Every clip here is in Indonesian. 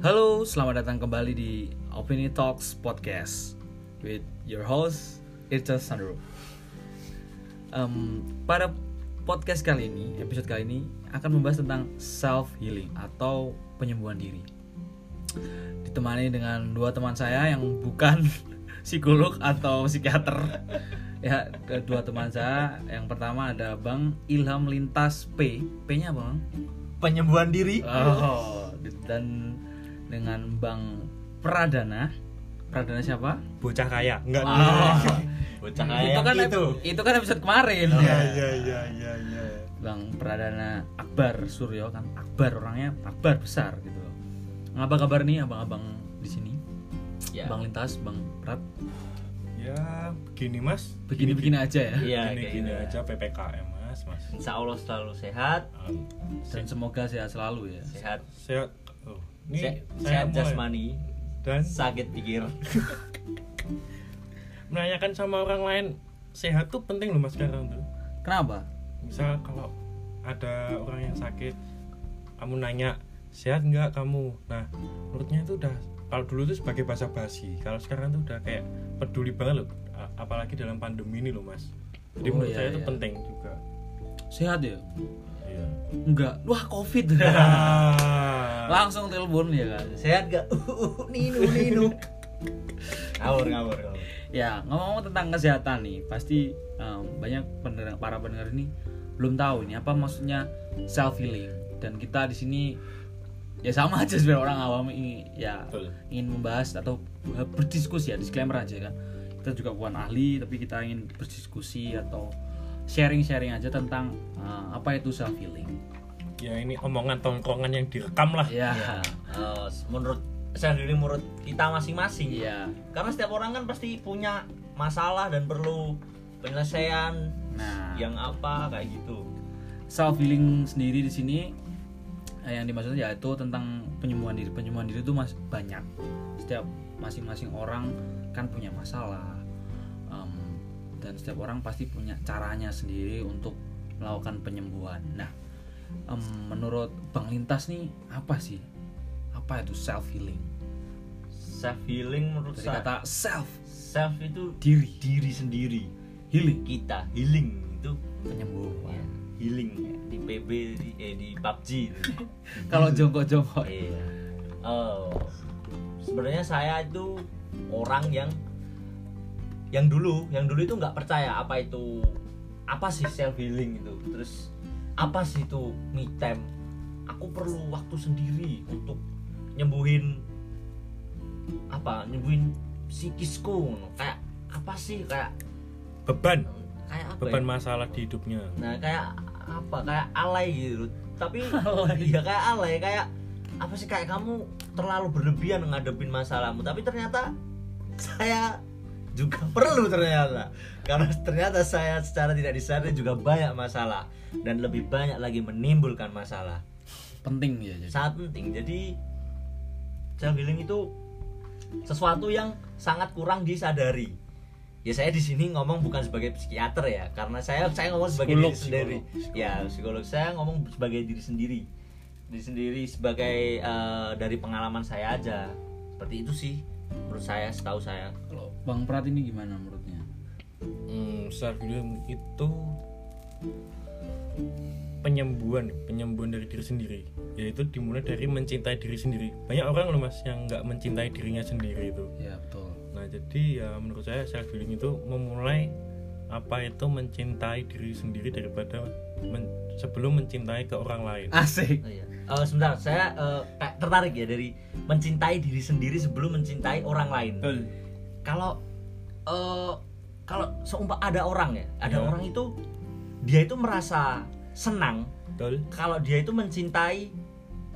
Halo, selamat datang kembali di Opini Talks Podcast with your host Irca Sandro. Em, pada podcast kali ini, episode kali ini akan membahas tentang self healing atau penyembuhan diri. Ditemani dengan dua teman saya yang bukan psikolog atau psikiater. Ya, dua teman saya. Yang pertama ada Bang Ilham Lintas P. P-nya apa, Bang? penyembuhan diri Oh, dan dengan Bang Pradana. Pradana siapa? bocah kaya enggak Oh, bocah itu kan itu itu kan episode kemarin. iya iya iya iya iya Bang Pradana Akbar Suryo kan Akbar orangnya Akbar besar gitu. Apa kabar nih abang-abang di sini? Ya. Bang Lintas, Bang Prat. ya begini mas Begini-begini aja ya. Iya, gini kayak gini gitu. aja ppkm mas mas Insya Allah selalu sehat, Um, Dan semoga sehat selalu ya. sehat, sehat oh, ini se- saya sehat mulai. jasmani, dan sakit pikir. menanyakan sama orang lain sehat tuh penting loh mas sekarang tuh Kenapa? misal kalau ada orang yang sakit kamu nanya sehat nggak kamu nah menurutnya itu udah kalau dulu tuh sebagai bahasa basi kalau sekarang tuh udah kayak peduli banget loh apalagi dalam pandemi ini loh mas jadi Oh, menurut iya, saya itu iya. penting juga Sehat ya? Iya Enggak. Wah, Covid. Ah. Langsung telepon ya kan. Sehat gak? ninu ninu. ngawur ngawur. Ya, ngomong-ngomong tentang kesehatan nih, pasti em, banyak pendengar para pendengar ini belum tahu ini apa maksudnya self healing. Dan kita di sini ya sama aja sebenarnya orang awam ini ya Betul. ingin membahas atau berdiskusi ya disclaimer aja kan. Kita juga bukan ahli tapi kita ingin berdiskusi atau sharing-sharing aja tentang eh, apa itu self healing. ya ini omongan tongkrongan yang direkam lah Ya. Eh, menurut saya diri menurut kita masing-masing. Iya. Karena setiap orang kan pasti punya masalah dan perlu penyelesaian Nah, yang apa kayak gitu. self healing sendiri di sini eh, yang dimaksud yaitu tentang penyembuhan diri penyembuhan diri itu mas banyak setiap masing-masing orang kan punya masalah dan setiap orang pasti punya caranya sendiri untuk melakukan penyembuhan nah em, menurut bang lintas nih apa sih apa itu self healing Self healing menurut dari saya kata self self itu diri diri sendiri. healing Kita healing itu penyembuhan ya, healing ya. di PB di, eh, di PUBG kalau jongkok-jongkok Iya. Oh. Sebenarnya saya itu orang yang yang dulu, yang dulu itu nggak percaya apa itu apa sih self healing itu. Terus apa sih itu me time? Aku perlu waktu sendiri untuk nyembuhin apa? Nyembuhin psikisku. Kayak apa sih kayak beban kayak apa? beban ya? masalah di hidupnya Nah kayak apa kayak alay gitu tapi iya kayak alay kayak apa sih kayak kamu terlalu berlebihan ngadepin masalahmu tapi ternyata saya juga perlu ternyata. Karena ternyata saya secara tidak disadari juga banyak masalah. Dan lebih banyak lagi menimbulkan masalah. Penting ya jadi. Sangat penting. Jadi self healing itu sesuatu yang sangat kurang disadari. Ya saya di sini ngomong bukan sebagai psikiater ya karena saya saya ngomong sebagai Psikolog, diri sendiri psikolog, ya psikolog. Saya ngomong sebagai diri sendiri. Diri sendiri sebagai eh, dari pengalaman saya aja. Seperti itu sih menurut saya setahu saya. Kalau bang prat ini gimana menurutnya? Hmm, self healing itu penyembuhan penyembuhan dari diri sendiri. Yaitu dimulai dari mencintai diri sendiri. Banyak orang loh mas yang nggak mencintai dirinya sendiri itu. Ya betul. Nah jadi ya menurut saya self healing itu memulai apa itu mencintai diri sendiri daripada men- sebelum mencintai ke orang lain. Asik. Oh, iya. Eh, sebentar saya kayak tertarik ya dari mencintai diri sendiri sebelum mencintai orang lain kalau eh kalau seumpah ada orang ya ada Ya. orang itu dia itu merasa senang betul. kalau dia itu mencintai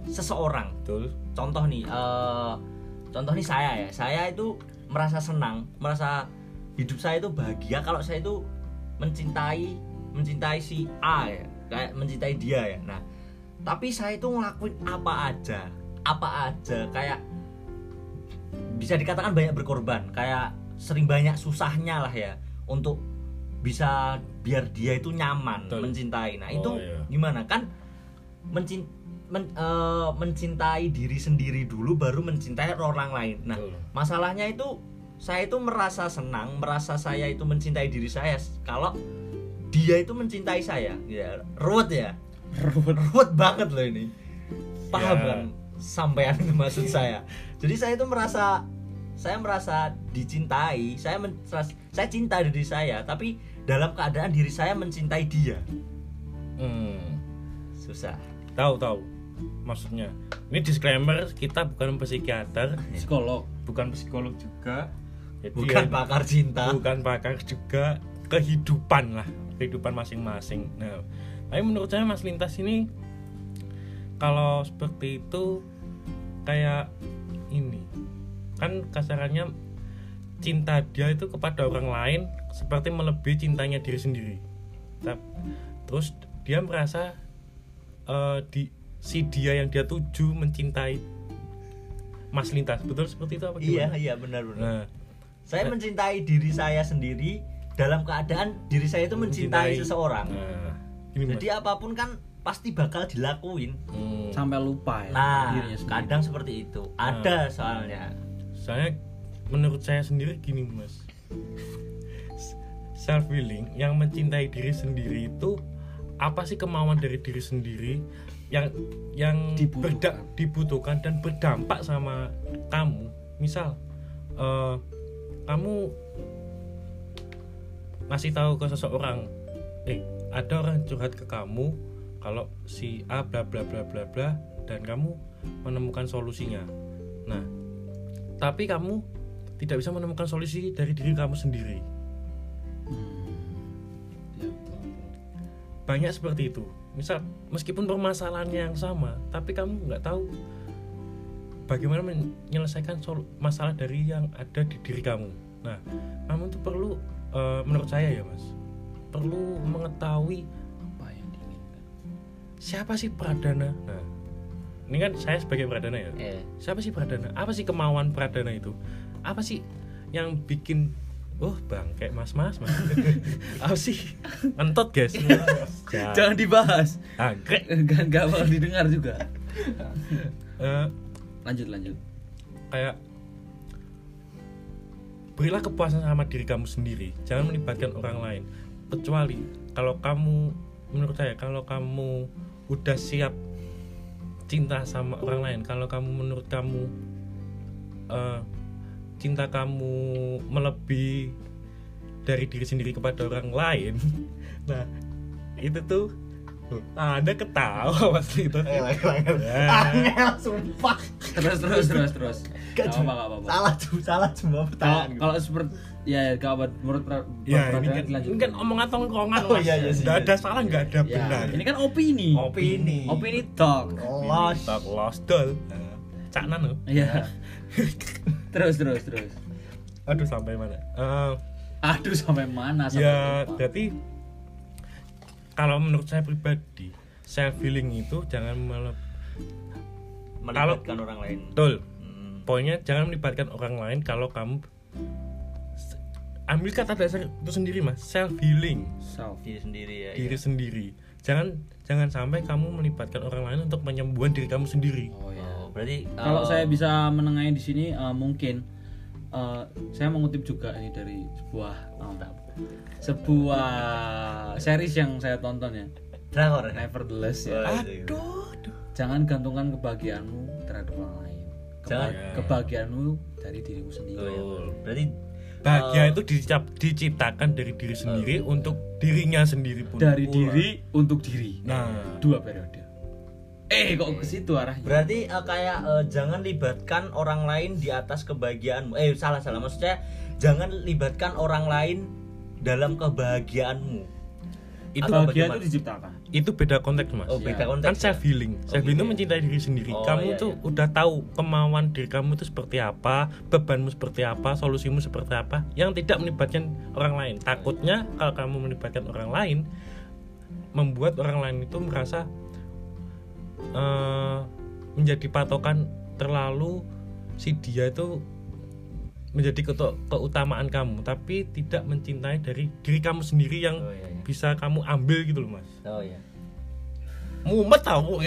seseorang. Betul. Contoh nih eh contoh nih saya ya saya itu merasa senang merasa hidup saya itu bahagia kalau saya itu mencintai mencintai si A ya kayak mencintai dia ya. Nah tapi saya itu ngelakuin apa aja apa aja kayak bisa dikatakan banyak berkorban kayak sering banyak susahnya lah ya untuk bisa biar dia itu nyaman Betul. mencintai nah Oh, itu iya. gimana kan mencin men- eh, mencintai diri sendiri dulu baru mencintai orang lain. Nah, Betul. masalahnya itu saya itu merasa senang, merasa saya itu mencintai diri saya kalau dia itu mencintai saya. Ya, ruwet ya. Ruwet, ruwet banget loh ini. Paham Ya. kan sampean itu maksud saya. Jadi saya itu merasa saya merasa dicintai, saya men- saya cinta diri saya, tapi dalam keadaan diri saya mencintai dia. Hmm. Susah. Tahu tahu. Maksudnya. Ini disclaimer kita bukan psikiater, psikolog bukan psikolog juga. Jadi Bukan ya, pakar cinta. bukan pakar juga kehidupan lah kehidupan masing-masing nah tapi menurut saya Mas Lintas ini kalau seperti itu kayak ini. Kan kasarannya cinta dia itu kepada orang lain seperti melebihi cintanya diri sendiri. Terus dia merasa eh, di si dia yang dia tuju mencintai Mas Lintas. Betul seperti itu apa Iya, gimana? iya benar-benar. nah. Saya mencintai diri saya sendiri dalam keadaan diri saya itu mencintai, seseorang. Nah, ini Jadi apa pun kan pasti bakal dilakuin. Hmm. sampai lupa ya Nah, kadang seperti itu. Ada soalnya. Soalnya menurut saya sendiri gini mas Self healing yang mencintai diri sendiri itu Apa sih kemauan dari diri sendiri Yang yang Dibutuhkan. berda- dibutuhkan dan berdampak sama kamu Misal eh, Kamu ngasih tahu ke seseorang Eh ada orang curhat ke kamu Kalau si A bla bla bla bla bla Dan kamu menemukan solusinya Nah tapi kamu tidak bisa menemukan solusi dari diri kamu sendiri. Ya. Banyak seperti itu. Misal, meskipun permasalahannya yang sama, tapi kamu nggak tahu bagaimana menyelesaikan masalah dari yang ada di diri kamu. Nah, kamu tuh perlu, eh, menurut saya ya mas, perlu mengetahui siapa sih Pradana. Nah, ini kan saya sebagai Pradana ya. Eh, siapa sih Pradana? Apa sih kemauan Pradana itu? Apa sih yang bikin oh bang kayak mas mas mas. Apa sih? Entot guys. Jangan dibahas. Anggrek. Gak, gak bakal didengar juga. Eh, lanjut lanjut. kayak berilah kepuasan sama diri kamu sendiri. Jangan melibatkan orang lain. Kecuali kalau kamu menurut saya kalau kamu udah siap cinta sama orang lain kalau kamu menurut kamu eh, cinta kamu melebihi dari diri sendiri kepada orang lain nah itu tuh Ah, anda ketawa pasti itu Ya. Angel, sumpah. terus terus terus terus Gak Gak apa gak apa Salah cuma salah cuma kalau pertanyaan. kalau seperti ya ya, gak apa menurut Ya, pra- ini kan, ini kan omongan tongkongan Oh, Mas. iya, iya iya ada salah, nggak ada Ya, benar. ini kan opini Opini. opini talk Los. Tak lost doll. Cak Nano. Iya. terus terus terus. Aduh sampai mana? Eh, Aduh sampai mana? Sampai ya lupa. berarti kalau menurut saya pribadi self healing itu jangan mele- Melibatkan orang lain. betul. Poinnya jangan melibatkan orang lain kalau kamu ambil kata dasar itu sendiri mas self healing self. Diri sendiri ya. diri iya. sendiri jangan jangan sampai kamu melibatkan orang lain untuk penyembuhan diri kamu sendiri Oh ya. Oh, berarti Kalau eh, saya bisa menengahi di sini eh, mungkin eh, saya mengutip juga ini dari sebuah eh, sebuah series yang saya tonton ya. drakor. Nevertheless ya. Wah, aduh Jangan gantungkan kebahagiaanmu terhadap orang lain. Jangan. kebahagiaanmu dari dirimu sendiri. Betul. Berarti bahagia eh, itu dicap- diciptakan dari diri sendiri untuk dirinya sendiri pun Dari pula. diri untuk diri. nah Dua periode. Eh kok ke situ arahnya? berarti eh, kayak eh, jangan libatkan orang lain di atas kebahagiaanmu. Eh salah salah maksudnya jangan libatkan orang lain dalam kebahagiaanmu. Itu Atau Bahagia itu diciptakan. itu beda konteks mas Oh, beda Ya. konteks. kan self healing Oh, self healing itu ya. mencintai diri sendiri Oh, kamu iya, tuh iya. udah tahu kemauan diri kamu itu seperti apa bebanmu seperti apa solusimu seperti apa yang tidak melibatkan orang lain takutnya kalau kamu melibatkan orang lain membuat orang lain itu merasa eh, menjadi patokan terlalu si dia itu menjadi keto- keutamaan kamu tapi tidak mencintai dari diri kamu sendiri yang Oh iya, iya. Bisa kamu ambil gitu loh mas Oh iya. mumet tau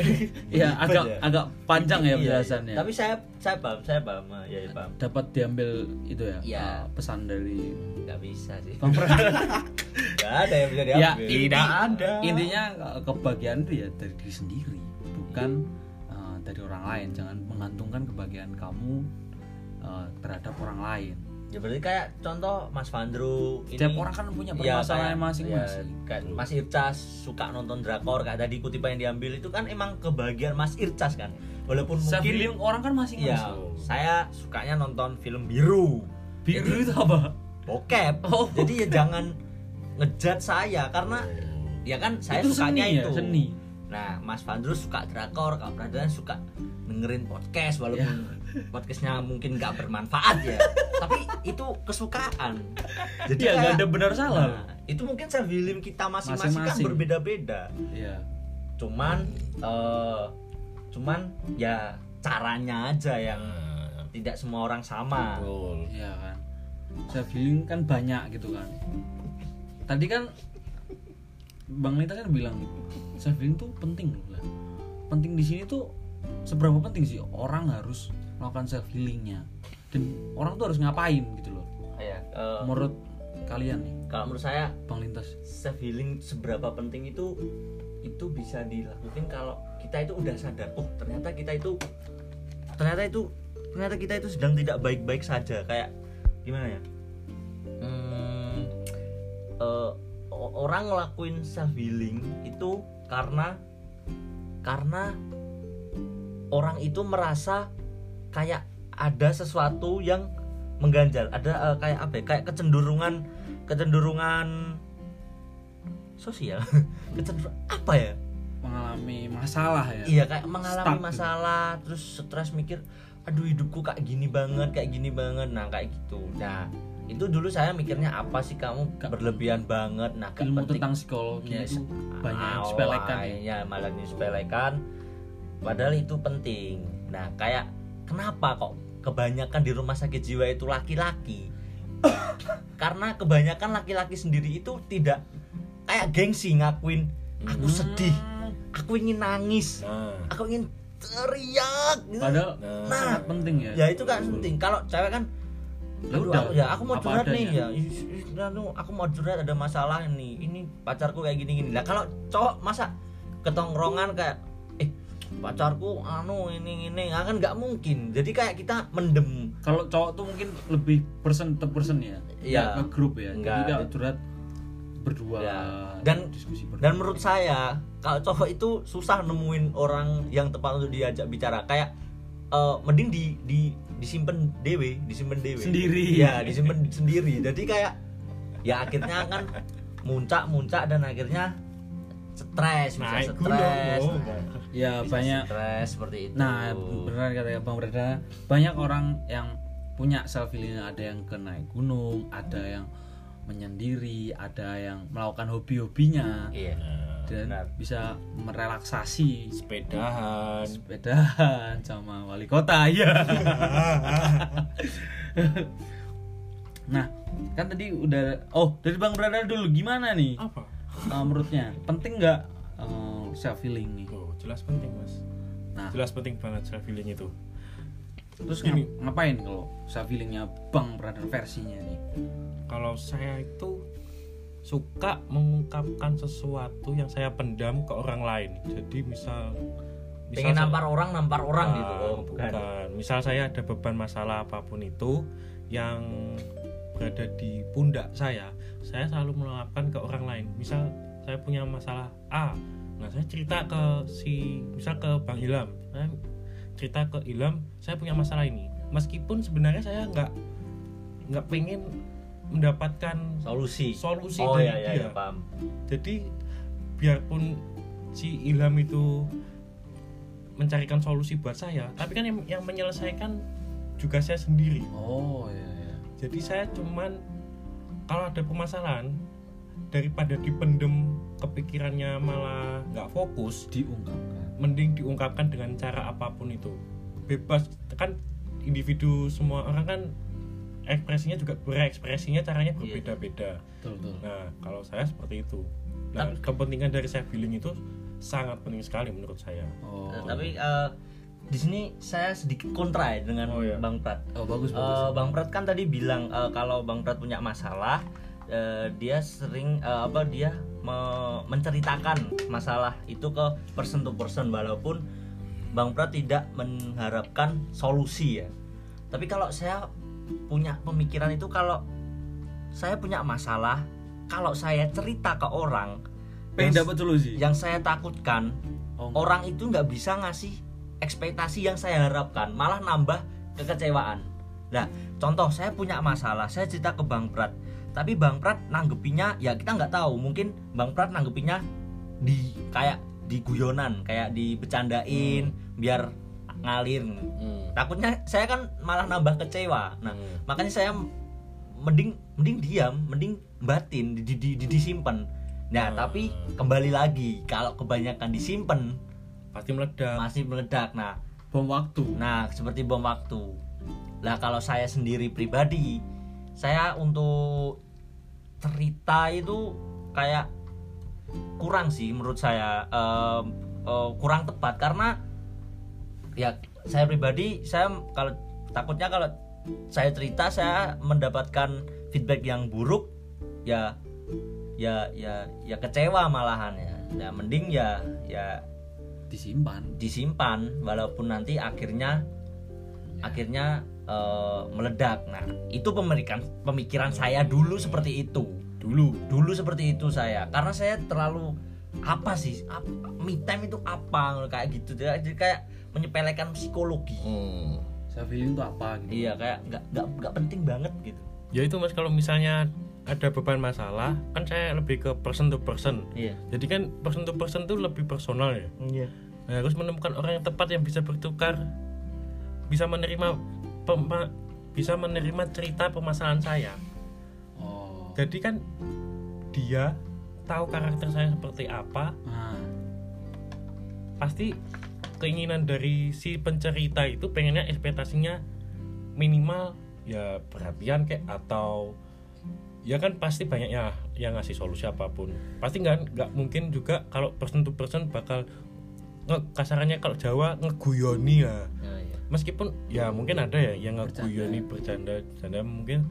ya agak ya? agak panjang ya Iya, iya. penjelasannya Tapi saya saya paham, saya paham. Ah, Ya, ya paham. dapat diambil itu ya Iya. uh, pesan dari Nggak bisa sih. Nggak ada yang bisa ya diambil. tidak ada. intinya kebahagiaan itu ya dari diri sendiri bukan uh, dari orang lain jangan menggantungkan kebahagiaan kamu uh, terhadap orang lain Ya berarti kayak contoh Mas Vandro ini Setiap orang kan punya Ya, permasalahan kayak- masing-masing. ya, kayak Mas Ircas suka nonton drakor kayak tadi kutipan yang diambil itu kan emang kebahagiaan Mas Ircas kan. Walaupun Self mungkin orang kan masing-masing ya saya sukanya nonton film biru. biru itu apa bokep. Oh. Jadi ya jangan ngejat saya karena ya kan saya itu sukanya seni ya itu. seni Nah, Mas Vandro suka drakor, Kak Pradana suka dengerin podcast walaupun Ya. Podcastnya mungkin nggak bermanfaat ya, tapi itu kesukaan. Jadi ya nggak ada benar salah Nah, itu mungkin self healing kita masing-masing kan berbeda-beda. Iya. Cuman eh cuman ya caranya aja yang tidak semua orang sama. Betul. Iya kan. Self healing kan banyak gitu kan. Tadi kan Bang Lita kan bilang self healing tuh penting loh lah. Penting di sini tuh seberapa penting sih orang harus melakukan self healingnya dan orang tuh harus ngapain gitu loh. Ya, eh, Menurut kalian nih, kalau menurut saya Bang Lintas. self healing seberapa penting itu itu bisa dilakukan kalau kita itu udah sadar oh ternyata kita itu ternyata itu ternyata kita itu sedang tidak baik-baik saja kayak gimana ya Hmm, o- orang ngelakuin self healing itu karena karena orang itu merasa kayak ada sesuatu yang mengganjal. Ada eh, kayak apa ya? Kayak kecenderungan kecenderungan sosial. Kecenderungan apa ya? Mengalami masalah ya. iya kayak mengalami Stuck. masalah terus stres mikir aduh hidupku kayak gini banget kayak gini banget. Nah kayak gitu. Nah itu dulu saya mikirnya apa sih kamu Gak- berlebihan banget? Nah Ilmu penting. tentang psikologi Ya, itu banyak sepelekan ya. malah disepelekan. Padahal itu penting. Nah kayak kenapa kok kebanyakan di rumah sakit jiwa itu laki-laki karena kebanyakan laki-laki sendiri itu tidak kayak gengsi ngakuin aku sedih Hmm, aku ingin nangis Nah, aku ingin teriak gitu. Padahal Nah. sangat penting ya. ya itu kan penting kalau cewek kan Ya udah, aku, ya aku mau curhat nih adanya. ya Ih, ih, anu, aku mau curhat ada masalah nih ini pacarku kayak gini gini lah kalau cowok masa ketongkrongan kayak pacarku anu ini ini nah, kan nggak mungkin jadi kayak kita mendem Kalau cowok tuh mungkin lebih person to person ya. Iya. Ke grup ya. Nggak. Jadi kalau curhat berdua Ya. Dan- diskusi berdua. dan menurut saya kalau cowok itu susah nemuin orang yang tepat untuk diajak bicara kayak eh, mending di di disimpan dewe disimpan dewe Sendiri. ya disimpan sendiri jadi kayak ya akhirnya kan muncak muncak dan akhirnya stres bisa naik stres. Nah, ya bisa banyak stres seperti itu Nah, benar kata Bang Breda, banyak orang yang punya self healing, ada yang ke naik gunung, ada yang menyendiri, ada yang melakukan hobi-hobinya iya dan benar. bisa merelaksasi sepedahan sepedahan sama wali kota ya. nah, kan tadi udah oh, dari Bang Breda dulu gimana nih? apa uh, menurutnya penting nggak uh, self healing nih? oh jelas penting mas Nah, jelas penting banget self healing itu terus Gini. ngap- ngapain kalau self healingnya Bang Brother versinya nih? kalau saya itu suka mengungkapkan sesuatu yang saya pendam ke orang lain jadi misal pengen saya- nampar orang nampar orang Bukan, gitu oh bukan, bukan. misal saya ada beban masalah apa pun itu yang berada di pundak saya saya selalu meluapkan ke orang lain. Misal saya punya masalah A nah saya cerita ke si misal ke Bang Ilham saya cerita ke Ilham saya punya masalah ini. Meskipun sebenarnya saya nggak nggak pengen mendapatkan solusi. solusi oh dari iya iya, dia. iya paham. Jadi biarpun si Ilham itu mencarikan solusi buat saya tapi kan yang, yang menyelesaikan juga saya sendiri. Oh iya iya. Jadi saya cuman kalau ada permasalahan daripada dipendem kepikirannya malah nggak fokus Diungkapkan. mending diungkapkan dengan cara apa pun itu bebas kan individu semua orang kan ekspresinya juga berekspresinya caranya Iya. berbeda-beda Betul betul. Nah, kalau saya seperti itu. Nah, Tapi- kepentingan dari self healing itu sangat penting sekali menurut saya oh tapi eh, di sini saya sedikit kontra ya dengan Oh, iya. Bang Prat. oh bagus bagus Bang Prat kan tadi bilang eh, kalau Bang Prat punya masalah, eh, dia sering eh, apa dia me- menceritakan masalah itu ke person to person walaupun Bang Prat tidak mengharapkan solusi ya. Tapi kalau saya punya pemikiran itu kalau saya punya masalah, kalau saya cerita ke orang pengen yang- dapat solusi yang saya takutkan oh, orang itu nggak bisa ngasih ekspektasi yang saya harapkan malah nambah kekecewaan nah contoh saya punya masalah saya cerita ke Bang Prat tapi Bang Prat nanggepinya ya kita nggak tahu mungkin Bang Prat nanggepinya di kayak di guyonan kayak dibecandain biar ngalir Hmm. takutnya saya kan malah nambah kecewa nah Hmm. makanya saya mending mending diam mending batin di, di, di- disimpan nah Hmm. tapi kembali lagi kalau kebanyakan disimpan pasti meledak. Masih meledak nah. Bom waktu. Nah seperti bom waktu. Lah kalau saya sendiri pribadi saya untuk cerita itu kayak kurang sih menurut saya Em, eh, kurang tepat. Karena ya saya pribadi saya kalau takutnya kalau saya cerita saya mendapatkan feedback yang buruk ya ya ya ya kecewa malahan ya. Ya mending ya ya disimpan disimpan walaupun nanti akhirnya akhirnya eh, meledak. Nah, itu pemikiran pemikiran saya dulu seperti itu. dulu Dulu seperti itu saya. Karena saya terlalu apa sih? Apa, me time itu apa kayak gitu. Jadi kayak menyepelekan psikologi. Hmm. self healing itu apa gitu Iya, kayak nggak nggak penting banget gitu. ya itu mas kalau misalnya ada beban masalah kan saya lebih ke person to person. Iya. jadi kan person to person tuh lebih personal ya. Iya. Nah, harus menemukan orang yang tepat yang bisa bertukar bisa menerima pema- bisa menerima cerita permasalahan saya. Oh. Jadi kan dia tahu karakter saya seperti apa nah pasti keinginan dari si pencerita itu pengennya ekspektasinya minimal ya perhatian kayak atau ya kan pasti banyak ya yang ngasih solusi apa pun. Pasti nggak nggak mungkin juga kalau person to person bakal nge, kasarannya kalau Jawa ngeguyoni ya. Nah, iya. meskipun ya mungkin ada ya yang ngeguyoni bercanda bercanda. Mungkin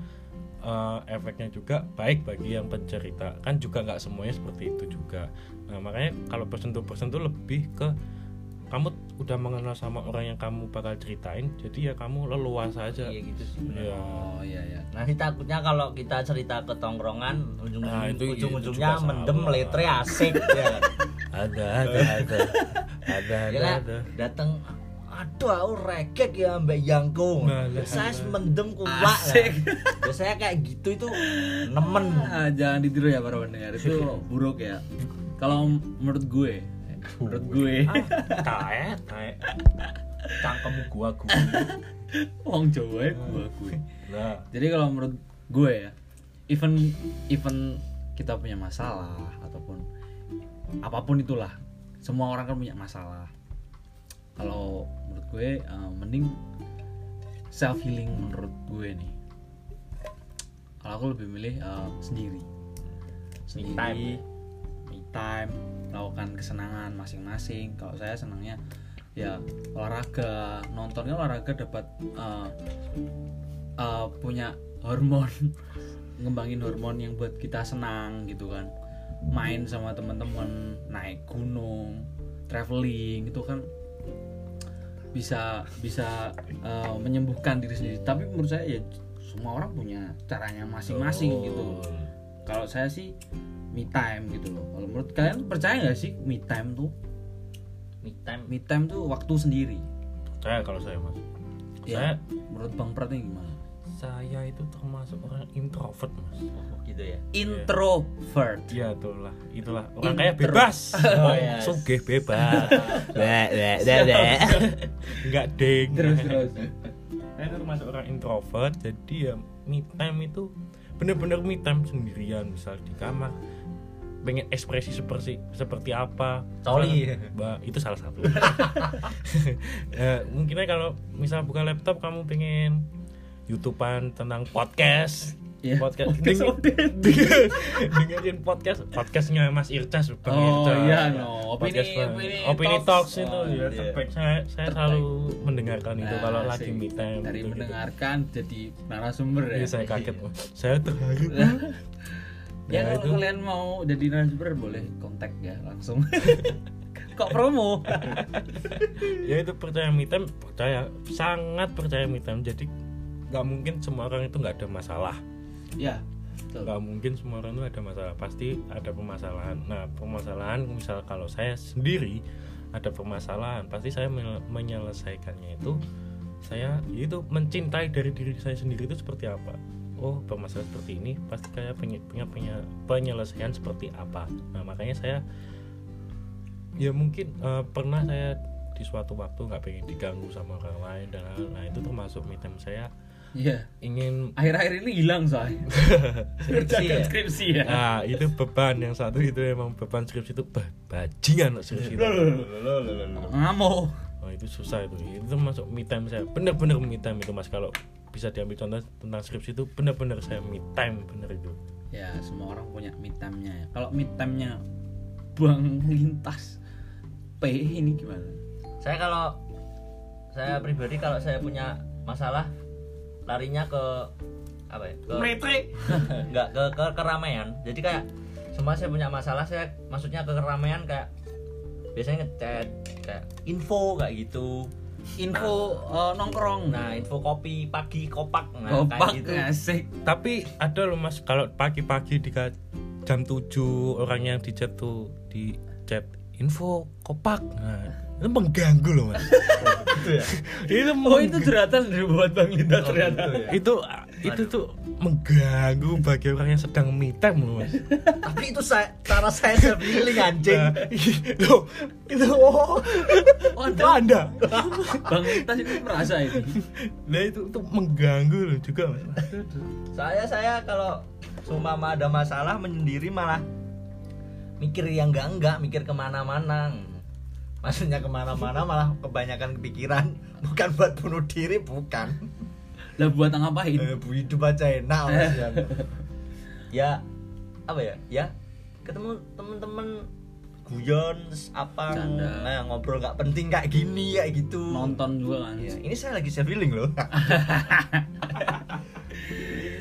eh, efeknya juga baik bagi yang pencerita. Kan juga nggak semuanya seperti itu juga. Nah makanya kalau person to person tuh lebih ke kamu udah mengenal sama orang yang kamu bakal ceritain jadi ya kamu leluasa aja Iya gitu sih. ya oh iya iya. Nanti takutnya kalau kita cerita ke tongkrongan ujung Nah, itu- itu ujung-ujungnya juga mendem salah. letre asik ya. ada ada ada. Ada ya kan datang aduh aku rekek ya mbak Yangko. Nah, saya mendem kuat Asik. biasanya kayak gitu itu nemen. Ah, jangan ditiru ya para pendengar. Itu buruk ya. Kalau menurut gue menurut gue. Kaet kaet cangkemmu gua gua. Wong Jawa ya gue gue nah jadi kalau menurut gue ya even even kita punya masalah ataupun apa pun itulah semua orang kan punya masalah. Kalau menurut gue eh, mending self healing menurut gue nih. Kalau aku lebih milih eh, sendiri. Sendiri time. me time melakukan kesenangan masing-masing. Kalau saya senangnya ya olahraga. Nontonnya olahraga dapat eh, eh, punya hormon ngembangin hormon yang buat kita senang gitu kan. Main sama teman-teman naik gunung traveling itu kan bisa bisa eh, menyembuhkan diri sendiri. Tapi menurut saya ya semua orang punya caranya masing-masing gitu. Kalau saya sih me time gitu loh. Kalau menurut kalian percaya nggak sih me time tuh? Me time. Me time tuh waktu sendiri. Saya kalau saya mas. Ya saya menurut bang Prat ini gimana? Saya itu termasuk orang introvert mas. Oh, gitu ya? Introvert. Iya itulah, itulah. Orang kaya Intro. bebas, Oh, yes. sugih bebas, nggak ding. terus terus. Saya itu termasuk orang introvert, jadi ya me time itu bener-bener me time sendirian, misal di kamar pengen ekspresi seperti seperti apa Coli. Itu salah satu ya, mungkin kalau misal buka laptop kamu pengen youtubean tentang podcast Iya, podcast podcast update. deng- dengerin podcast podcastnya Mas Ircas Bang Oh, Ircas. iya, no. Opini- Podcast opini opini talks. talks itu Oh, ya iya. terbaik saya saya selalu mendengarkan itu Nah, kalau asik. lagi me time dari gitu-gitu. mendengarkan jadi narasumber ya. Iya, saya kaget saya terharu ya Ya, kalau itu. kalian mau jadi narasumber boleh kontak ya langsung. Kok promo? ya itu percaya me time percaya sangat percaya me time jadi nggak mungkin semua orang itu nggak ada masalah ya. Nggak mungkin semua orang itu ada masalah pasti ada permasalahan nah permasalahan misal kalau saya sendiri ada permasalahan pasti saya men- menyelesaikannya itu saya ya itu mencintai dari diri saya sendiri itu seperti apa oh permasalahan seperti ini pasti kayak punya punya punya penyelesaian seperti apa nah makanya saya ya mungkin eh, pernah saya di suatu waktu nggak pengen diganggu sama orang lain dan nah itu termasuk me time saya Iya. ingin Akhir-akhir ini hilang soalnya. Skripsi ya? skripsi ya. Nah itu beban yang satu itu emang beban skripsi itu ba- bajingan loh skripsi. Ngamuk. Oh itu susah itu. Itu masuk me time saya. Bener-bener me time itu mas kalau bisa diambil contoh tentang skripsi itu bener-bener saya me time bener itu. Ya, semua orang punya me time-nya ya. Kalau me time-nya Bang Lintas P ini gimana? saya kalau saya pribadi kalau saya punya masalah larinya ke apa ya ke nggak ke, ke keramaian jadi kayak semua saya punya masalah saya maksudnya ke keramaian kayak biasanya ngechat kayak info kayak gitu Info eh, nongkrong. nah info kopi pagi kopak nah Gopak kayak gitu asik. Tapi ada loh mas kalau pagi-pagi di jam 7 orang yang di chat tuh di chat info kopak. Nah itu mengganggu loh mas. itu Oh itu jeratan dari buat Bang Lintas ternyata. itu itu tuh mengganggu bagi orang yang sedang me time loh mas. tapi itu saya cara saya self healing anjing Nah, loh, itu oh, Oh, itu anda, anda. Bang Lintas ini merasa ini. Nah itu tuh mengganggu loh juga mas. saya saya kalau sumama ada masalah menyendiri malah mikir yang enggak enggak mikir ke mana-mana maksudnya ke mana-mana malah kebanyakan kepikiran bukan buat bunuh diri bukan Lah buat ngapain? eh, bu hidup aja enak ya. ya apa ya ya ketemu temen-temen guyon terus apa Canda. nah ngobrol nggak penting kayak gini kayak gitu Nonton juga kan. Ya, ini saya lagi self healing loh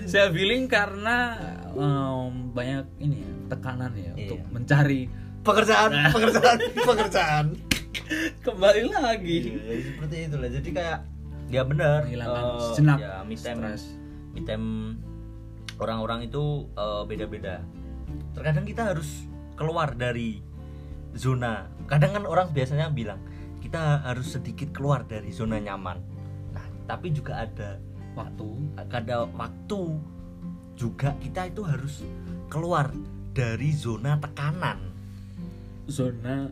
Saya feeling karena em, banyak ini ya, tekanan ya Iya. untuk mencari pekerjaan pekerjaan pekerjaan kembali lagi. Iya, ya seperti itulah. Jadi kayak ya benar. Menghilangkan eh, sejenak ya, me time orang-orang itu eh, beda-beda. Terkadang kita harus keluar dari zona. Kadang kan orang biasanya bilang kita harus sedikit keluar dari zona nyaman. Nah, tapi juga ada Waktu ada waktu juga kita itu harus keluar dari zona tekanan. Zona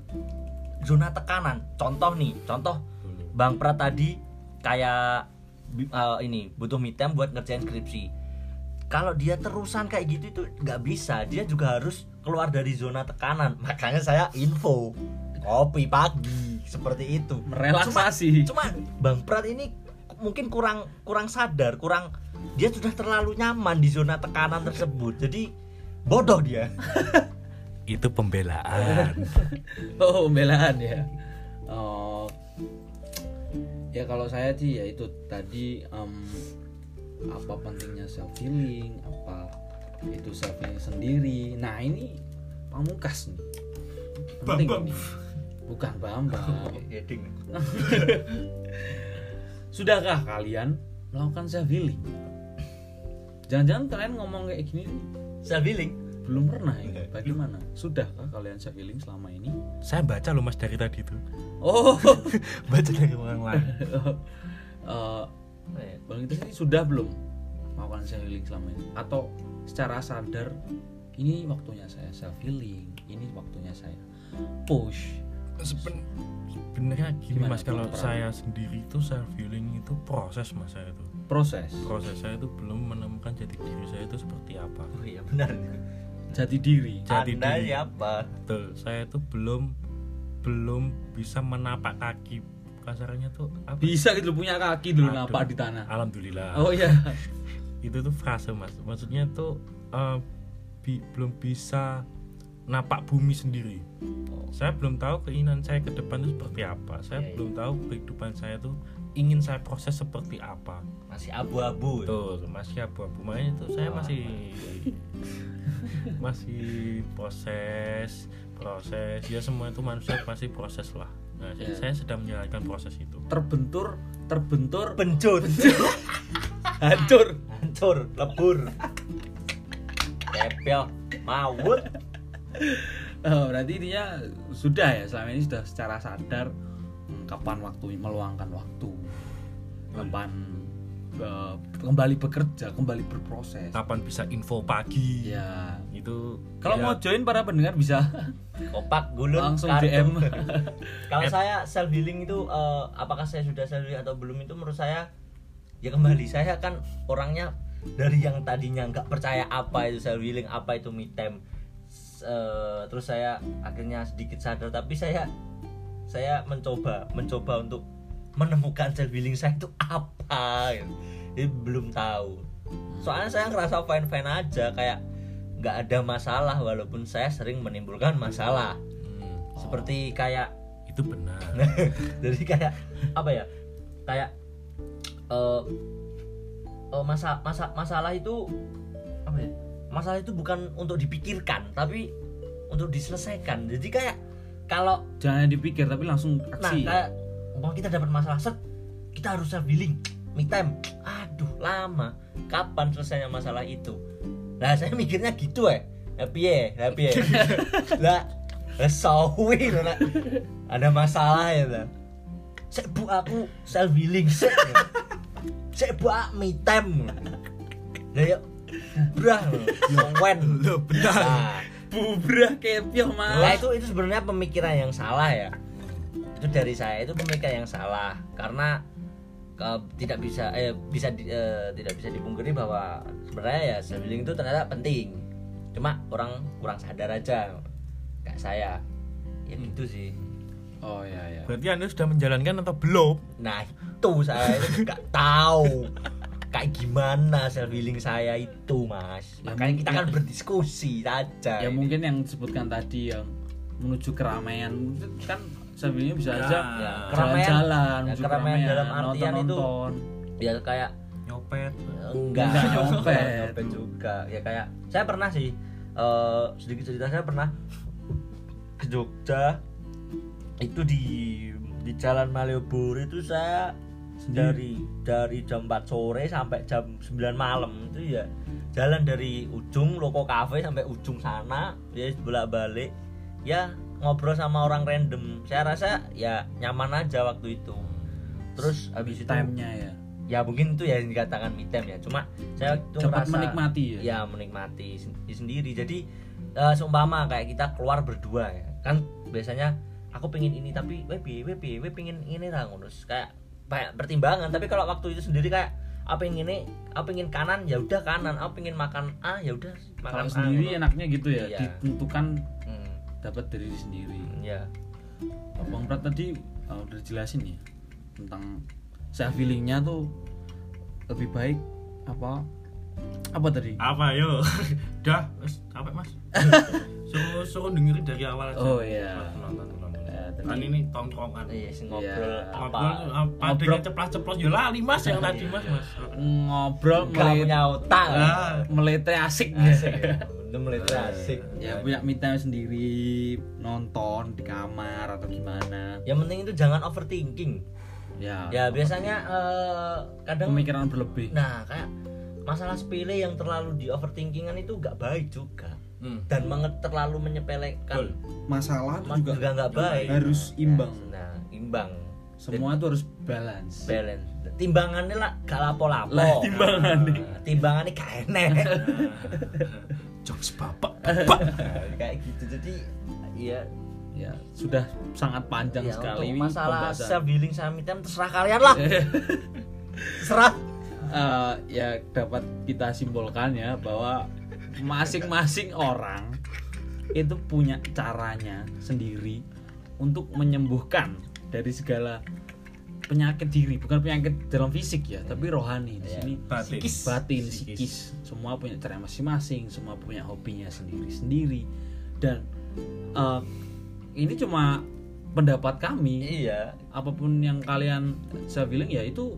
Zona tekanan. Contoh nih, contoh Bang Prat tadi kayak eh, ini butuh me time buat ngerjain skripsi. Kalau dia terusan kayak gitu itu nggak bisa. Dia juga harus keluar dari zona tekanan. Makanya saya info kopi pagi seperti itu. merelaksasi. Cuma, cuma Bang Prat ini mungkin kurang kurang sadar, kurang dia sudah terlalu nyaman di zona tekanan tersebut. Jadi bodoh dia. Itu pembelaan. Oh, pembelaan ya. Oh. Ya kalau saya sih ya itu tadi em, apa pentingnya self healing, apa itu self healing sendiri. Nah, ini pamungkas nih. Penting Bambang. ini. Bukan Bambang. Heading. Sudahkah kalian melakukan self healing? Jangan-jangan kalian ngomong kayak gini nih, Self healing. belum pernah ini. Bagaimana? Sudahkah kalian self healing selama ini? Saya baca loh mas dari tadi itu. Oh, Baca dari orang lain. Eh, Bang itu ini sudah belum melakukan self healing selama ini? Atau secara sadar ini waktunya saya self healing, ini waktunya saya push. Seben- sebenarnya gini Gimana mas kalau saya sendiri itu self healing itu proses mas saya itu Proses. proses saya itu belum menemukan jati diri saya itu seperti apa Oh iya benar. Jati diri. Jati Anda diri. siapa? betul saya itu belum belum bisa menapak kaki kasarannya tuh apa Bisa gitu punya kaki dulu Aduh. napak di tanah. alhamdulillah Oh iya. itu tuh frase mas maksudnya tuh eh, bi- belum bisa napak bumi sendiri Oh. saya belum tahu keinginan saya ke depan itu seperti apa saya Iya, iya. belum tahu kehidupan saya tuh ingin saya proses seperti apa. Masih abu-abu. Ya? betul masih abu-abu. Makanya itu saya Oh. masih masih proses proses. Ya semua itu manusia pasti proses lah. Nah saya- Iya. saya sedang menjalankan proses itu. Terbentur terbentur. Pencut hancur. Hancur lebur kepel mawut Oh, berarti intinya sudah ya selama ini sudah secara sadar kapan waktu meluangkan waktu kapan eh, kembali bekerja kembali berproses. Kapan bisa info pagi? Ya itu kalau ya, mau join para pendengar bisa kopak gulun langsung kartu. DM kalau saya self healing itu eh, apakah saya sudah self healing atau belum itu menurut saya ya kembali. Saya kan orangnya dari yang tadinya nggak percaya apa itu self healing apa itu me time eh, terus saya akhirnya sedikit sadar. Tapi saya saya mencoba mencoba untuk menemukan self healing saya itu apa gitu. Jadi belum tahu. Soalnya saya ngerasa fine fine aja kayak nggak ada masalah walaupun saya sering menimbulkan masalah. Hmm, seperti kayak itu benar. Jadi kayak apa ya kayak eh eh, masa masa masalah itu apa ya masalah itu bukan untuk dipikirkan tapi untuk diselesaikan. Jadi kayak kalau jangan dipikir tapi langsung nah aksi kayak mau kita dapat masalah set kita harus self healing. Me time. Aduh lama. Kapan selesainya masalah itu? Nah saya mikirnya gitu ya happy ya happy ya lah lah sawi nak. ada masalah ya lah. Saya bu aku self healing saya saya bu aku me time. Lah ya brah wen. Lo benar. Nah, bubrah kepio Nah mas itu itu sebenarnya pemikiran yang salah ya. Itu dari saya itu pemikiran yang salah karena ke- tidak bisa eh bisa di- eh, tidak bisa dipungkiri bahwa sebenarnya ya self healing itu ternyata penting. Cuma orang kurang sadar aja. Kayak saya. Ya gitu sih. oh ya ya berarti anda sudah menjalankan atau belum Nah, itu saya itu nggak tahu kayak gimana self healing saya itu, Mas. Ya, Makanya kita kan mungkin- berdiskusi saja. ya ini. mungkin yang disebutkan tadi yang menuju keramaian kan sebenarnya bisa aja ya, jalan-jalan ya, keramaian dalam artian itu- nonton ya kayak nyopet. Enggak. Enggak nyopet. Nyopet juga. Ya kayak saya pernah sih eh, sedikit cerita saya pernah ke Jogja. Itu di di Jalan Malioboro itu saya dari dari jam 4 sore sampai jam 9 malam itu ya. Jalan dari ujung Loko Cafe sampai ujung sana ya bolak balik ya ngobrol sama orang random. Saya rasa ya nyaman aja waktu itu. Terus habis itu time-nya ya? Ya mungkin itu ya yang dikatakan me time ya. Cuma saya itu dapat ngerasa- menikmati ya? Ya menikmati sen- sendiri. Jadi eh, seumpama kayak kita keluar berdua ya. Kan biasanya aku pengen ini tapi we piye we piye we pengen ini lah ngurus kayak banyak pertimbangan. Tapi kalau waktu itu sendiri kayak apa yang ini apa pengen kanan ya udah kanan. Apa pengen makan A ya udah kalau makan A sendiri enaknya gitu ya? Iya. ditentukan dapat dari diri sendiri. Ya Bang Prat tadi uh, udah jelasin ya tentang self healingnya tuh lebih baik apa? Apa tadi? Apa yo? Dah wes capek mas. Suruh suruh dengerin dari awal aja. Oh, iya. nonton nonton Ya, tadi- kan ini tongkrongan. Iya sing Iya. ngobrol. Ngobrol apa? apa adanya ceplas ceplos ya lali mas yang tadi mas mas. Ngobrol melit punya otak. Ah. melete asik. Asik ya. Itu mulai asik. ya punya me time sendiri nonton di kamar atau gimana. Yang penting itu jangan overthinking. Ya, ya biasanya eh, kadang pemikiran berlebih. Nah kayak masalah sepele yang terlalu di overthinkingan itu nggak baik juga hmm. dan mange- terlalu menyepelekan. Masalah mas juga nggak baik. harus imbang. nah imbang. Semua itu harus balance. balance. Timbangannya lah gak lapo-lapo. Lah, timbangannya. Nah, timbangannya gak enak jokes bapak. Nah, kayak gitu. Jadi iya. Ya sudah sangat panjang ya, sekali untuk masalah pembahasan. self healing time terserah kalian lah. Terserah. Eh, ya dapat kita simpulkan ya bahwa masing-masing orang itu punya caranya sendiri untuk menyembuhkan dari segala penyakit diri. Bukan penyakit dalam fisik ya tapi rohani di Iya. sini. Batin. Psikis. batin Psikis. psikis. Semua punya cara masing-masing semua punya hobinya sendiri-sendiri. Dan eh, ini cuma pendapat kami. Iya. Apa pun yang kalian saya bilang ya itu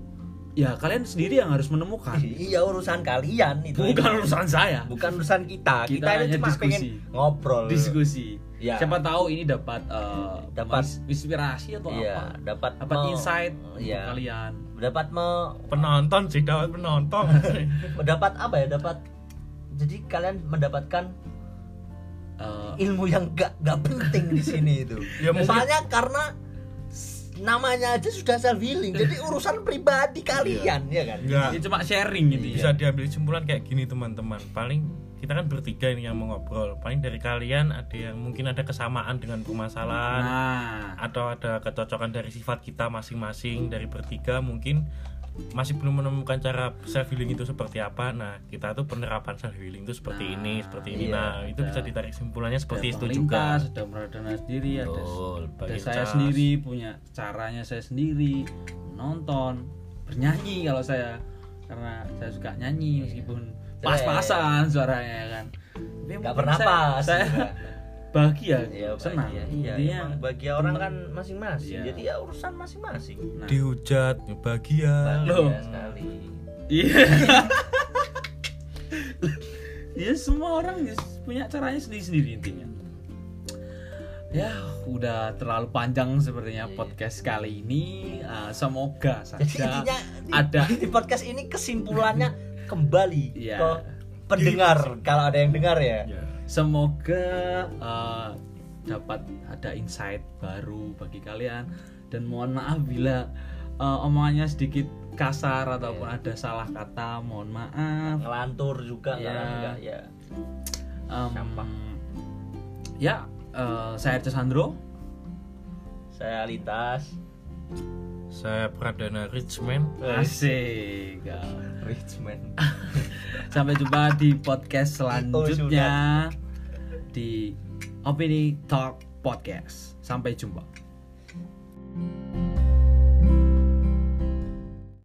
ya kalian sendiri yang harus menemukan. Iya urusan kalian itu bukan urusan saya. Bukan urusan kita. Kita kita, hanya cuma diskusi. pengen ngobrol. Diskusi. Ya. siapa tahu ini dapat eh, Dapat- ins- inspirasi atau iya apa? dapat dapat me- insight untuk iya. kalian. Dapat me, penonton sih dapat penonton. Dapat apa ya? Dapat jadi kalian mendapatkan Eh, ilmu yang gak gak penting di sini itu. Ya, mungkin- soalnya karena namanya aja sudah self healing. Jadi urusan pribadi kalian ya kan? Enggak ini cuma sharing gitu ya. bisa diambil kesimpulan kayak gini teman-teman. Paling kita kan bertiga ini yang mau ngobrol. Paling dari kalian ada yang mungkin ada kesamaan dengan permasalahan nah. atau ada kecocokan dari sifat kita masing-masing. Dari bertiga mungkin masih belum menemukan cara self healing itu seperti apa. Nah kita tuh penerapan self healing itu seperti Nah, ini seperti ini. iya, nah itu ada- bisa ditarik kesimpulannya seperti ada itu juga. ada meradana sendiri ada Betul, ada bagi saya cas. sendiri punya caranya saya sendiri nonton bernyanyi kalau saya karena saya suka nyanyi meskipun pas-pasan suaranya kan. Tapi nggak pernah saya- pas. saya bahagia. Iya, senang. Bahagia. iya Intinya, emang bahagia orang kan masing-masing. Iya. jadi ya urusan masing-masing. Nah, dihujat bahagia. Loh. bahagia sekali. Iya. Ya semua orang punya caranya sendiri-sendiri intinya. Ya udah terlalu panjang sepertinya podcast kali ini. Uh, semoga jadi saja intinya di, ada di podcast ini kesimpulannya kembali Iya. ke pendengar kalau ada yang dengar ya. Ya. Semoga uh, dapat ada insight baru bagi kalian dan mohon maaf bila uh, omongannya sedikit kasar ataupun Iya. ada salah kata mohon maaf ngelantur juga Iya. kan enggak ya Um, Sampah. ya uh, saya Erce Sandro saya lintas saya Pradana Richman. Asik. Richman. Sampai jumpa di podcast selanjutnya. Di Opini Talk Podcast. Sampai jumpa